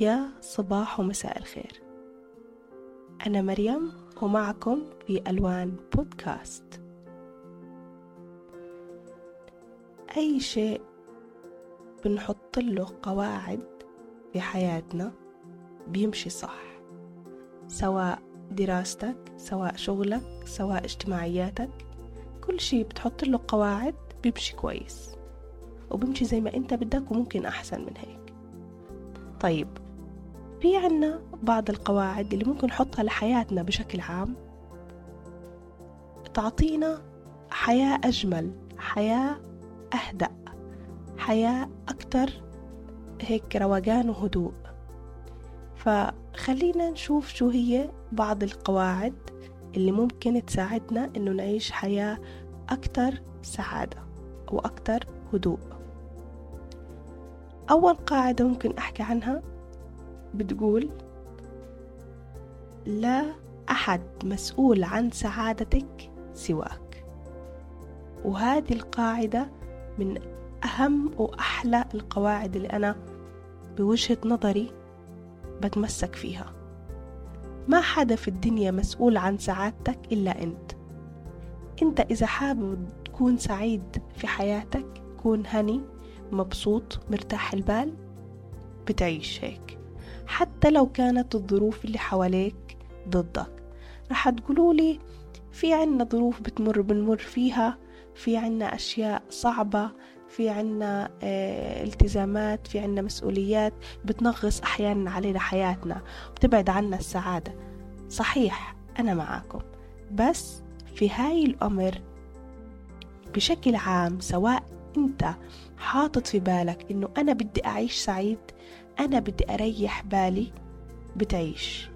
يا صباح ومساء الخير. أنا مريم ومعكم في ألوان بودكاست. أي شيء بنحط له قواعد في حياتنا بيمشي صح سواء دراستك سواء شغلك سواء اجتماعياتك كل شيء بتحط له قواعد بيمشي كويس وبيمشي زي ما أنت بدك وممكن أحسن من هيك. طيب في عنا بعض القواعد اللي ممكن نحطها لحياتنا بشكل عام؟ تعطينا حياة أجمل حياة أهدأ حياة أكتر هيك روقان وهدوء. فخلينا نشوف شو هي بعض القواعد اللي ممكن تساعدنا إنه نعيش حياة أكتر سعادة وأكتر هدوء. أول قاعدة ممكن أحكي عنها بتقول لا أحد مسؤول عن سعادتك سواك. وهذه القاعدة من أهم وأحلى القواعد اللي أنا بوجهة نظري بتمسك فيها. ما حدا في الدنيا مسؤول عن سعادتك إلا أنت. أنت إذا حابب تكون سعيد في حياتك كون هني مبسوط مرتاح البال بتعيش هيك. حتى لو كانت الظروف اللي حواليك ضدك. رح تقولوا لي في عنا ظروف بتمر بنمر فيها؟ في عنا أشياء صعبة؟ في عنا آه التزامات؟ في عنا مسؤوليات؟ بتنغص أحيانا علينا حياتنا بتبعد عنا السعادة. صحيح أنا معاكم. بس في هاي الأمر بشكل عام سواء أنت حاطط في بالك إنه أنا بدي أعيش سعيد أنا بدي أريح بالي بتعيش.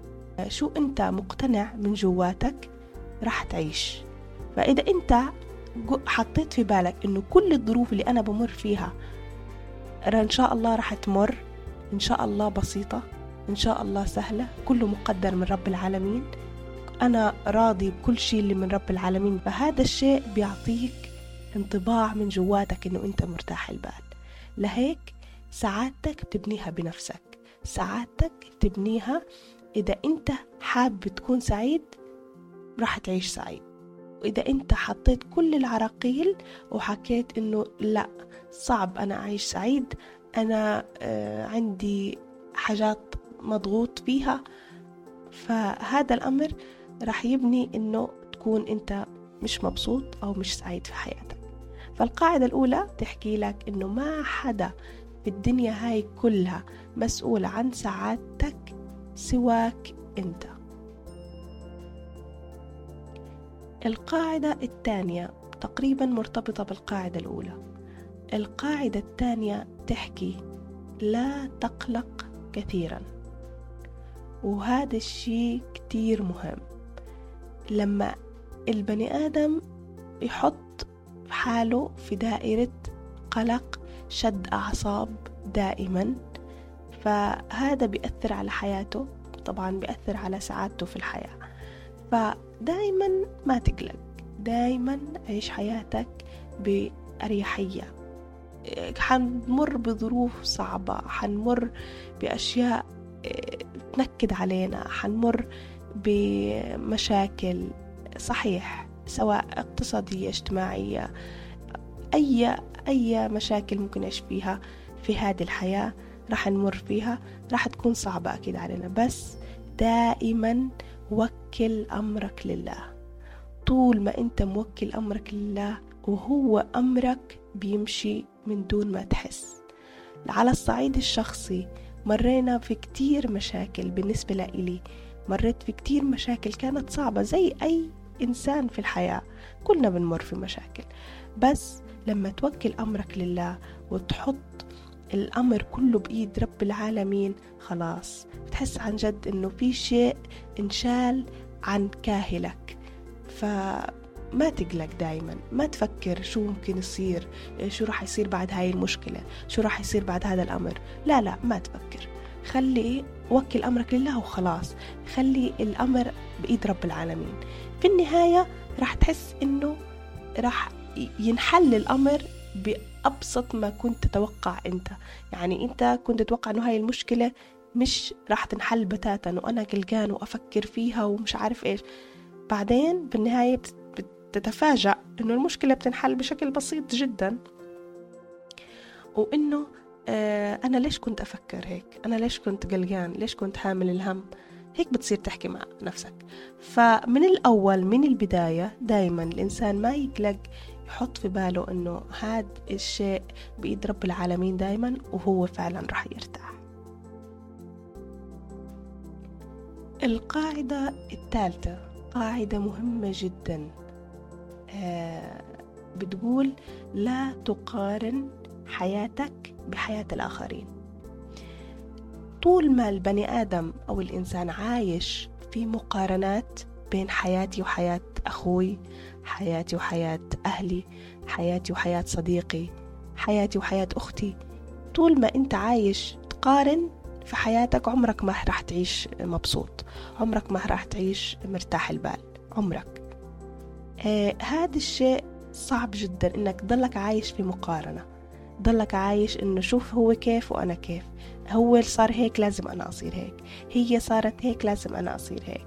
شو أنت مقتنع من جواتك راح تعيش. فإذا أنت حطيت في بالك إنه كل الظروف اللي أنا بمر فيها إن شاء الله راح تمر إن شاء الله بسيطة إن شاء الله سهلة كله مقدر من رب العالمين. أنا راضي بكل شيء اللي من رب العالمين. فهذا الشيء بيعطيك انطباع من جواتك إنه أنت مرتاح البال. لهيك سعادتك بتبنيها بنفسك. سعادتك بتبنيها إذا أنت حابب تكون سعيد راح تعيش سعيد. وإذا أنت حطيت كل العراقيل وحكيت إنه لا صعب أنا أعيش سعيد. أنا آه عندي حاجات مضغوط فيها. فهذا الأمر راح يبني إنه تكون أنت مش مبسوط أو مش سعيد في حياتك. فالقاعدة الأولى تحكي لك إنه ما حدا في الدنيا هاي كلها مسؤول عن سعادتك سواك أنت. القاعدة الثانية تقريبا مرتبطة بالقاعدة الأولى. القاعدة الثانية تحكي لا تقلق كثيرا. وهذا الشيء كتير مهم. لما البني آدم يحط حاله في دائرة قلق شد أعصاب دائما. فهذا بيأثر على حياته طبعا بيأثر على سعادته في الحياة. فدائما ما تقلق دائما عيش حياتك بأريحية. حنمر بظروف صعبة حنمر بأشياء تنكد علينا حنمر بمشاكل. صحيح سواء اقتصادية اجتماعية أي أي مشاكل ممكن نعيش فيها في هذه الحياة راح نمر فيها راح تكون صعبة أكيد علينا. بس دائما وكل أمرك لله. طول ما أنت موكل أمرك لله وهو أمرك بيمشي من دون ما تحس. على الصعيد الشخصي مرينا في كتير مشاكل بالنسبة لإلي. مريت في كتير مشاكل كانت صعبة زي أي إنسان في الحياة. كلنا بنمر في مشاكل. بس لما توكل أمرك لله وتحط الأمر كله بإيد رب العالمين خلاص بتحس عن جد إنه في شيء انشال عن كاهلك. فما تقلق دايما. ما تفكر شو ممكن يصير شو راح يصير بعد هاي المشكلة شو راح يصير بعد هذا الأمر. لا لا ما تفكر. خلي وكل أمرك لله وخلاص. خلي الأمر بإيد رب العالمين. في النهاية راح تحس إنه راح ينحل الأمر بأبسط ما كنت تتوقع أنت. يعني أنت كنت تتوقع أنه هاي المشكلة مش راح تنحل بتاتا وأنا قلقان وأفكر فيها ومش عارف إيش. بعدين بالنهاية بتتفاجأ إنه المشكلة بتنحل بشكل بسيط جدا. وإنه أنا ليش كنت أفكر هيك؟ أنا ليش كنت قلقان؟ ليش كنت حامل الهم؟ هيك بتصير تحكي مع نفسك. فمن الأول من البداية دايما الإنسان ما يقلق يحط في باله أنه هذا الشيء بإيد رب العالمين دايما وهو فعلا رح يرتاح. القاعدة الثالثة قاعدة مهمة جدا. آه بتقول لا تقارن حياتك بحياة الآخرين. طول ما البني آدم أو الإنسان عايش في مقارنات بين حياتي وحياة أخوي حياتي وحياة أهلي حياتي وحياة صديقي حياتي وحياة أختي طول ما أنت عايش تقارن في حياتك عمرك ما راح تعيش مبسوط عمرك ما راح تعيش مرتاح البال عمرك. آه هذا الشيء صعب جدا إنك تضلك عايش في مقارنة. ضلك عايش إنه شوف هو كيف وأنا كيف. هو صار هيك لازم أنا أصير هيك. هي صارت هيك لازم أنا أصير هيك.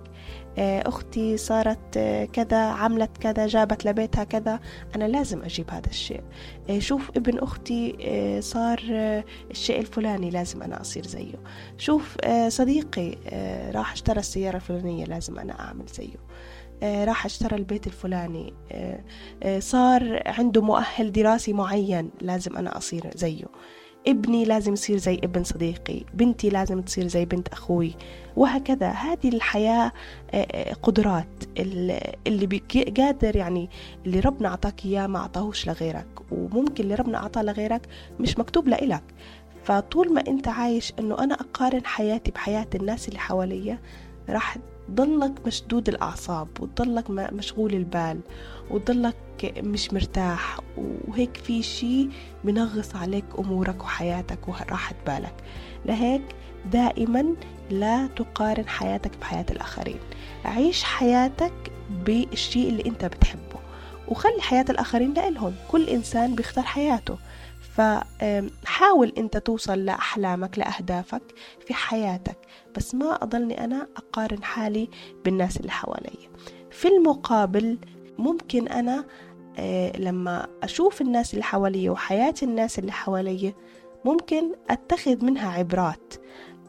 آه، أختي صارت آه، كذا عملت كذا جابت لبيتها كذا. أنا لازم أجيب هذا الشيء. آه، شوف ابن أختي صار الشيء الفلاني لازم أنا أصير زيه. شوف صديقي راح اشترى السيارة الفلانية لازم أنا أعمل زيه. راح اشترى البيت الفلاني. صار عنده مؤهل دراسي معين لازم أنا أصير زيه. ابني لازم يصير زي ابن صديقي بنتي لازم تصير زي بنت أخوي وهكذا. هذه الحياة آه، آه، قدرات اللي قادر يعني اللي ربنا أعطاك إياه ما أعطاهوش لغيرك وممكن اللي ربنا أعطاه لغيرك مش مكتوب لإلك. فطول ما أنت عايش أنه أنا أقارن حياتي بحياة الناس اللي حواليا راح ضلك مشدود الأعصاب وتضلك مشغول البال وتضلك مش مرتاح وهيك في شي منغص عليك أمورك وحياتك وراحة بالك. لهيك دائما لا تقارن حياتك بحياة الآخرين. عيش حياتك بالشيء اللي أنت بتحبه وخلي حياة الآخرين لإلهم. كل إنسان بيختار حياته. فحاول أنت توصل لأحلامك لأهدافك في حياتك بس ما أضلني أنا أقارن حالي بالناس اللي حوالي في المقابل ممكن أنا آه، لما أشوف الناس اللي حوالي وحياة الناس اللي حوالي ممكن أتخذ منها عبرات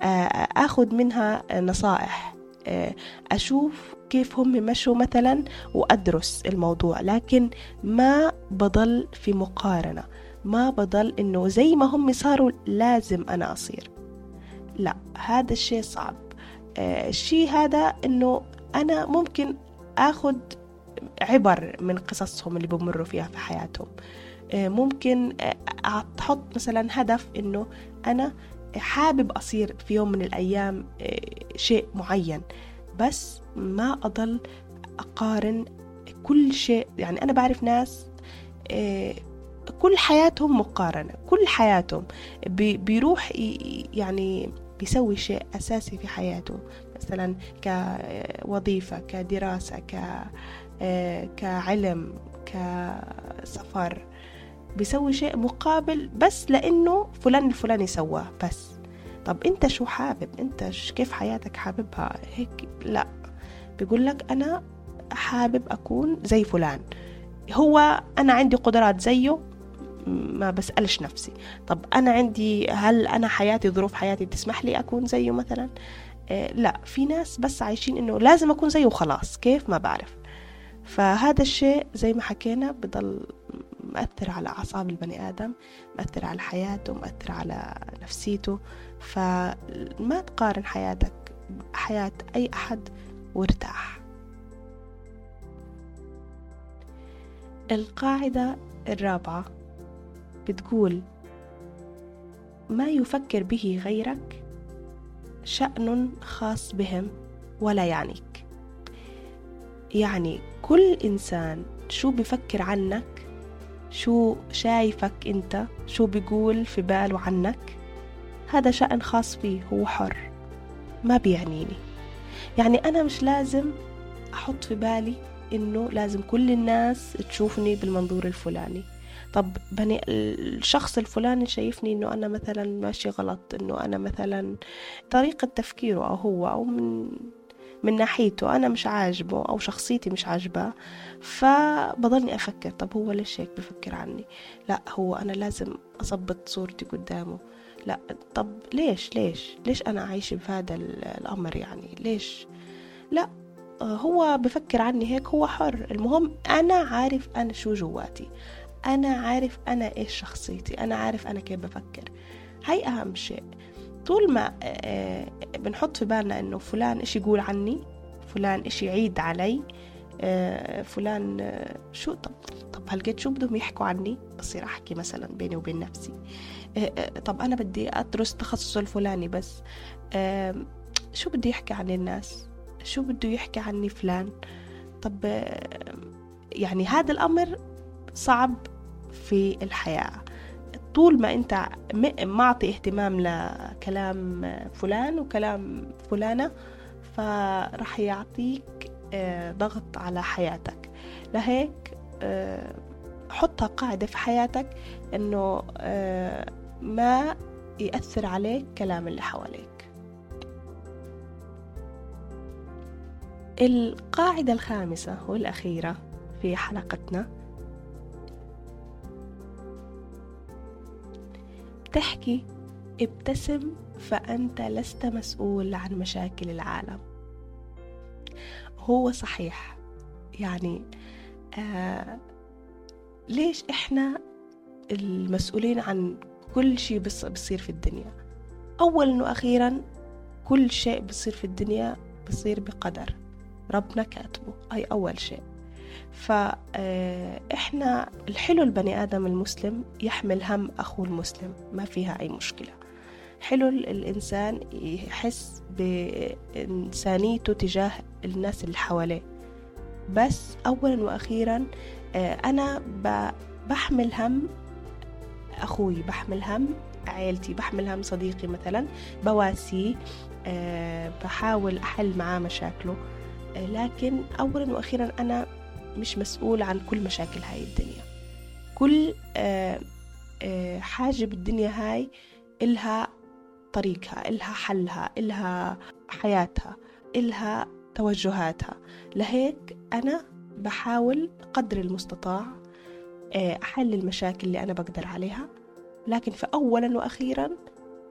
آه، أخذ منها نصائح آه، أشوف كيف هم مشوا مثلا وأدرس الموضوع لكن ما بضل في مقارنة. ما بضل إنه زي ما هم صاروا لازم أنا أصير. لا هذا الشيء صعب. الشيء هذا إنه أنا ممكن أخذ عبر من قصصهم اللي بمروا فيها في حياتهم. آه، ممكن آه، تحط مثلا هدف إنه أنا حابب أصير في يوم من الأيام آه، شيء معين. بس ما أضل أقارن كل شيء. يعني أنا بعرف ناس كل حياتهم مقارنة كل حياتهم بيروح يعني بيسوي شيء أساسي في حياته مثلا كوظيفة كدراسة ك كعلم كسفر بيسوي شيء مقابل بس لأنه فلان الفلاني سواه بس. طب أنت شو حابب؟ أنت كيف حياتك حاببها؟ هيك لا. بيقول لك أنا حابب أكون زي فلان. هو أنا عندي قدرات زيه ما بسألش نفسي. طب أنا عندي هل أنا حياتي ظروف حياتي تسمح لي أكون زيه مثلا؟ آه لا. في ناس بس عايشين إنه لازم أكون زيه وخلاص. كيف؟ ما بعرف. فهذا الشيء زي ما حكينا بضل مأثر على أعصاب البني آدم مأثر على حياته مأثر على نفسيته. فما تقارن حياتك حياة أي أحد وارتاح. القاعدة الرابعة. بتقول ما يفكر به غيرك؟ شأن خاص بهم ولا يعنيك. يعني كل إنسان شو بفكر عنك؟ شو شايفك أنت؟ شو بيقول في باله عنك؟ هذا شأن خاص فيه هو حر ما بيعنيني. يعني أنا مش لازم أحط في بالي إنه لازم كل الناس تشوفني بالمنظور الفلاني. طب بني الشخص الفلاني شايفني إنه أنا مثلا ماشي غلط إنه أنا مثلا طريقة تفكيره أو هو أو من من ناحيته أنا مش عاجبه أو شخصيتي مش عاجباه فبضلني أفكر طب هو ليش هيك بفكر عني؟ لا هو أنا لازم أظبط صورتي قدامه. لا طب ليش ليش ليش أنا عايشة بهذا الأمر يعني؟ ليش؟ لا هو بفكر عني هيك هو حر. المهم أنا عارف أنا شو جواتي. أنا عارف أنا إيش شخصيتي أنا عارف أنا كيف بفكر. هاي أهم شيء. طول ما آه، بنحط في بالنا إنه فلان إيش يقول عني فلان إيش يعيد علي آه، فلان آه، شو طب طب هلقيت شو بدهم يحكوا عني؟ بصير أحكي مثلا بيني وبين نفسي. طب أنا بدي أدرس تخصص الفلاني بس. شو بدي يحكي عن الناس؟ شو بده يحكي عني فلان؟ طب يعني هذا الأمر صعب في الحياة. طول ما انت معطي اهتمام لكلام فلان وكلام فلانة فرح يعطيك آه، ضغط على حياتك. لهيك آه، حطها قاعدة في حياتك إنه آه، ما يأثر عليك كلام اللي حواليك. القاعدة الخامسة والأخيرة في حلقتنا تحكي ابتسم فأنت لست مسؤول عن مشاكل العالم. هو صحيح. يعني آه ليش إحنا المسؤولين عن كل شيء بصير في الدنيا؟ أولا وأخيرا كل شيء بصير في الدنيا بصير بقدر. ربنا كاتبه. أي أول شيء. فإحنا الحلو البني آدم المسلم يحمل هم أخوه المسلم ما فيها أي مشكلة. حلو الإنسان يحس بإنسانيته تجاه الناس اللي حواليه. بس أولا وأخيرا آه، أنا بحمل هم أخوي بحمل هم عيلتي بحمل هم صديقي مثلا بواسيه آه، بحاول أحل معاه مشاكله. آه، لكن أولا وأخيرا أنا مش مسؤول عن كل مشاكل هاي الدنيا. كل آه، آه، حاجة بالدنيا هاي إلها طريقها إلها حلها إلها حياتها إلها توجهاتها. لهيك أنا بحاول قدر المستطاع آه، أحل المشاكل اللي أنا بقدر عليها. لكن فأولا وأخيرا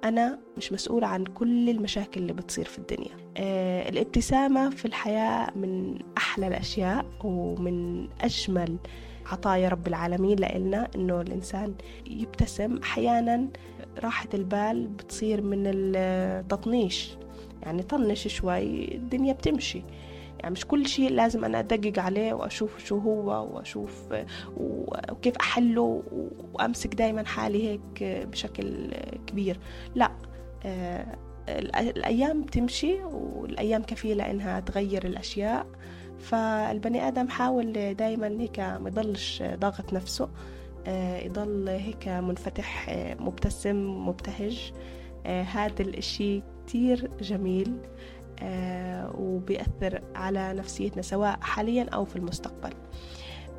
أنا مش مسؤولة عن كل المشاكل اللي بتصير في الدنيا. آه الابتسامة في الحياة من أحلى الأشياء ومن أجمل عطايا رب العالمين لإلنا إنه الإنسان يبتسم. أحيانا راحة البال بتصير من التطنيش يعني طنش شوي الدنيا بتمشي. يعني مش كل شيء لازم أنا أدقق عليه وأشوف شو هو وأشوف وكيف أحله وأمسك دايما حالي هيك بشكل كبير. لا الأيام تمشي والأيام كفيلة إنها تغير الأشياء. فالبني آدم حاول دايما هيك ما يضلش ضاغط نفسه يضل هيك منفتح مبتسم مبتهج. هذا الإشي كتير جميل. وبيأثر على نفسيتنا سواء حاليا أو في المستقبل.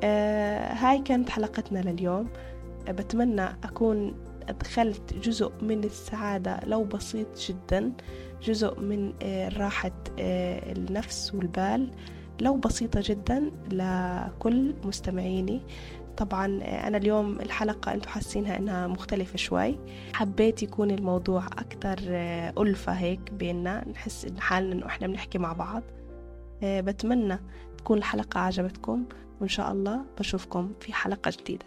آه، هاي كانت حلقتنا لليوم. آه، بتمنى أكون أدخلت جزء من السعادة لو بسيط جدا جزء من راحة النفس والبال لو بسيطة جدا لكل مستمعيني. طبعا أنا اليوم الحلقة أنتم حاسينها إنها مختلفة شوي. حبيت يكون الموضوع أكتر آه، ألفة هيك بيننا نحس إن حالنا إنه إحنا بنحكي مع بعض. آه، بتمنى تكون الحلقة عجبتكم وإن شاء الله بشوفكم في حلقة جديدة.